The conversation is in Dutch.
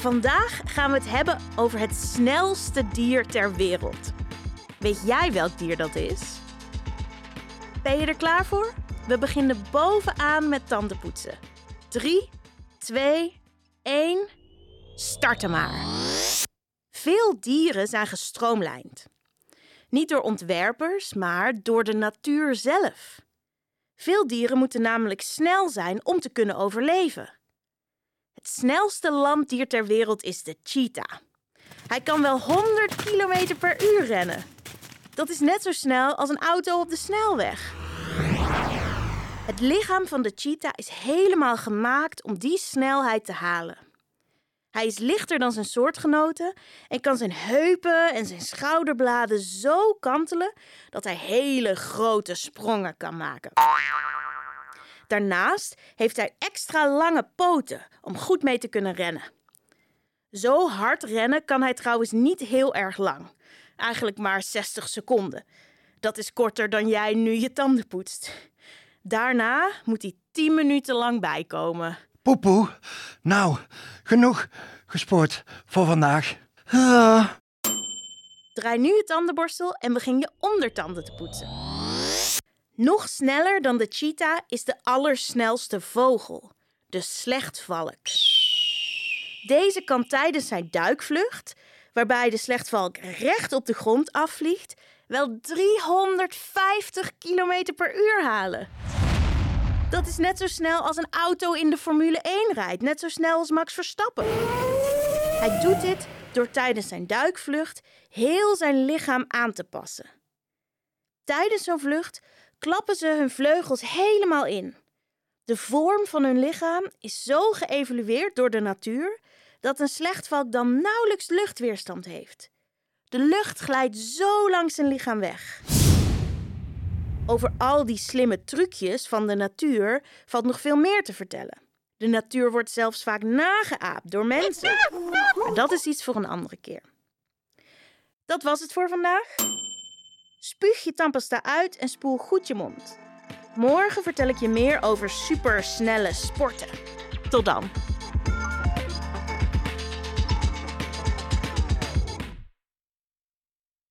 Vandaag gaan we het hebben over het snelste dier ter wereld. Weet jij welk dier dat is? Ben je er klaar voor? We beginnen bovenaan met tandenpoetsen. 3, 2, 1. Starten maar. Veel dieren zijn gestroomlijnd. Niet door ontwerpers, maar door de natuur zelf. Veel dieren moeten namelijk snel zijn om te kunnen overleven. Het snelste landdier ter wereld is de cheetah. Hij kan wel 100 km per uur rennen. Dat is net zo snel als een auto op de snelweg. Het lichaam van de cheetah is helemaal gemaakt om die snelheid te halen. Hij is lichter dan zijn soortgenoten en kan zijn heupen en zijn schouderbladen zo kantelen dat hij hele grote sprongen kan maken. Daarnaast heeft hij extra lange poten om goed mee te kunnen rennen. Zo hard rennen kan hij trouwens niet heel erg lang. Eigenlijk maar 60 seconden. Dat is korter dan jij nu je tanden poetst. Daarna moet hij 10 minuten lang bijkomen. Poepoe. Nou, genoeg gesport voor vandaag. Ah. Draai nu je tandenborstel en begin je ondertanden te poetsen. Nog sneller dan de cheetah is de allersnelste vogel, de slechtvalk. Deze kan tijdens zijn duikvlucht, waarbij de slechtvalk recht op de grond afvliegt, wel 350 km per uur halen. Dat is net zo snel als een auto in de Formule 1 rijdt, net zo snel als Max Verstappen. Hij doet dit door tijdens zijn duikvlucht heel zijn lichaam aan te passen. Tijdens zo'n vlucht klappen ze hun vleugels helemaal in. De vorm van hun lichaam is zo geëvolueerd door de natuur dat een slechtvalk dan nauwelijks luchtweerstand heeft. De lucht glijdt zo langs zijn lichaam weg. Over al die slimme trucjes van de natuur valt nog veel meer te vertellen. De natuur wordt zelfs vaak nageaapt door mensen. Maar dat is iets voor een andere keer. Dat was het voor vandaag. Spuug je tandpasta uit en spoel goed je mond. Morgen vertel ik je meer over supersnelle sporten. Tot dan.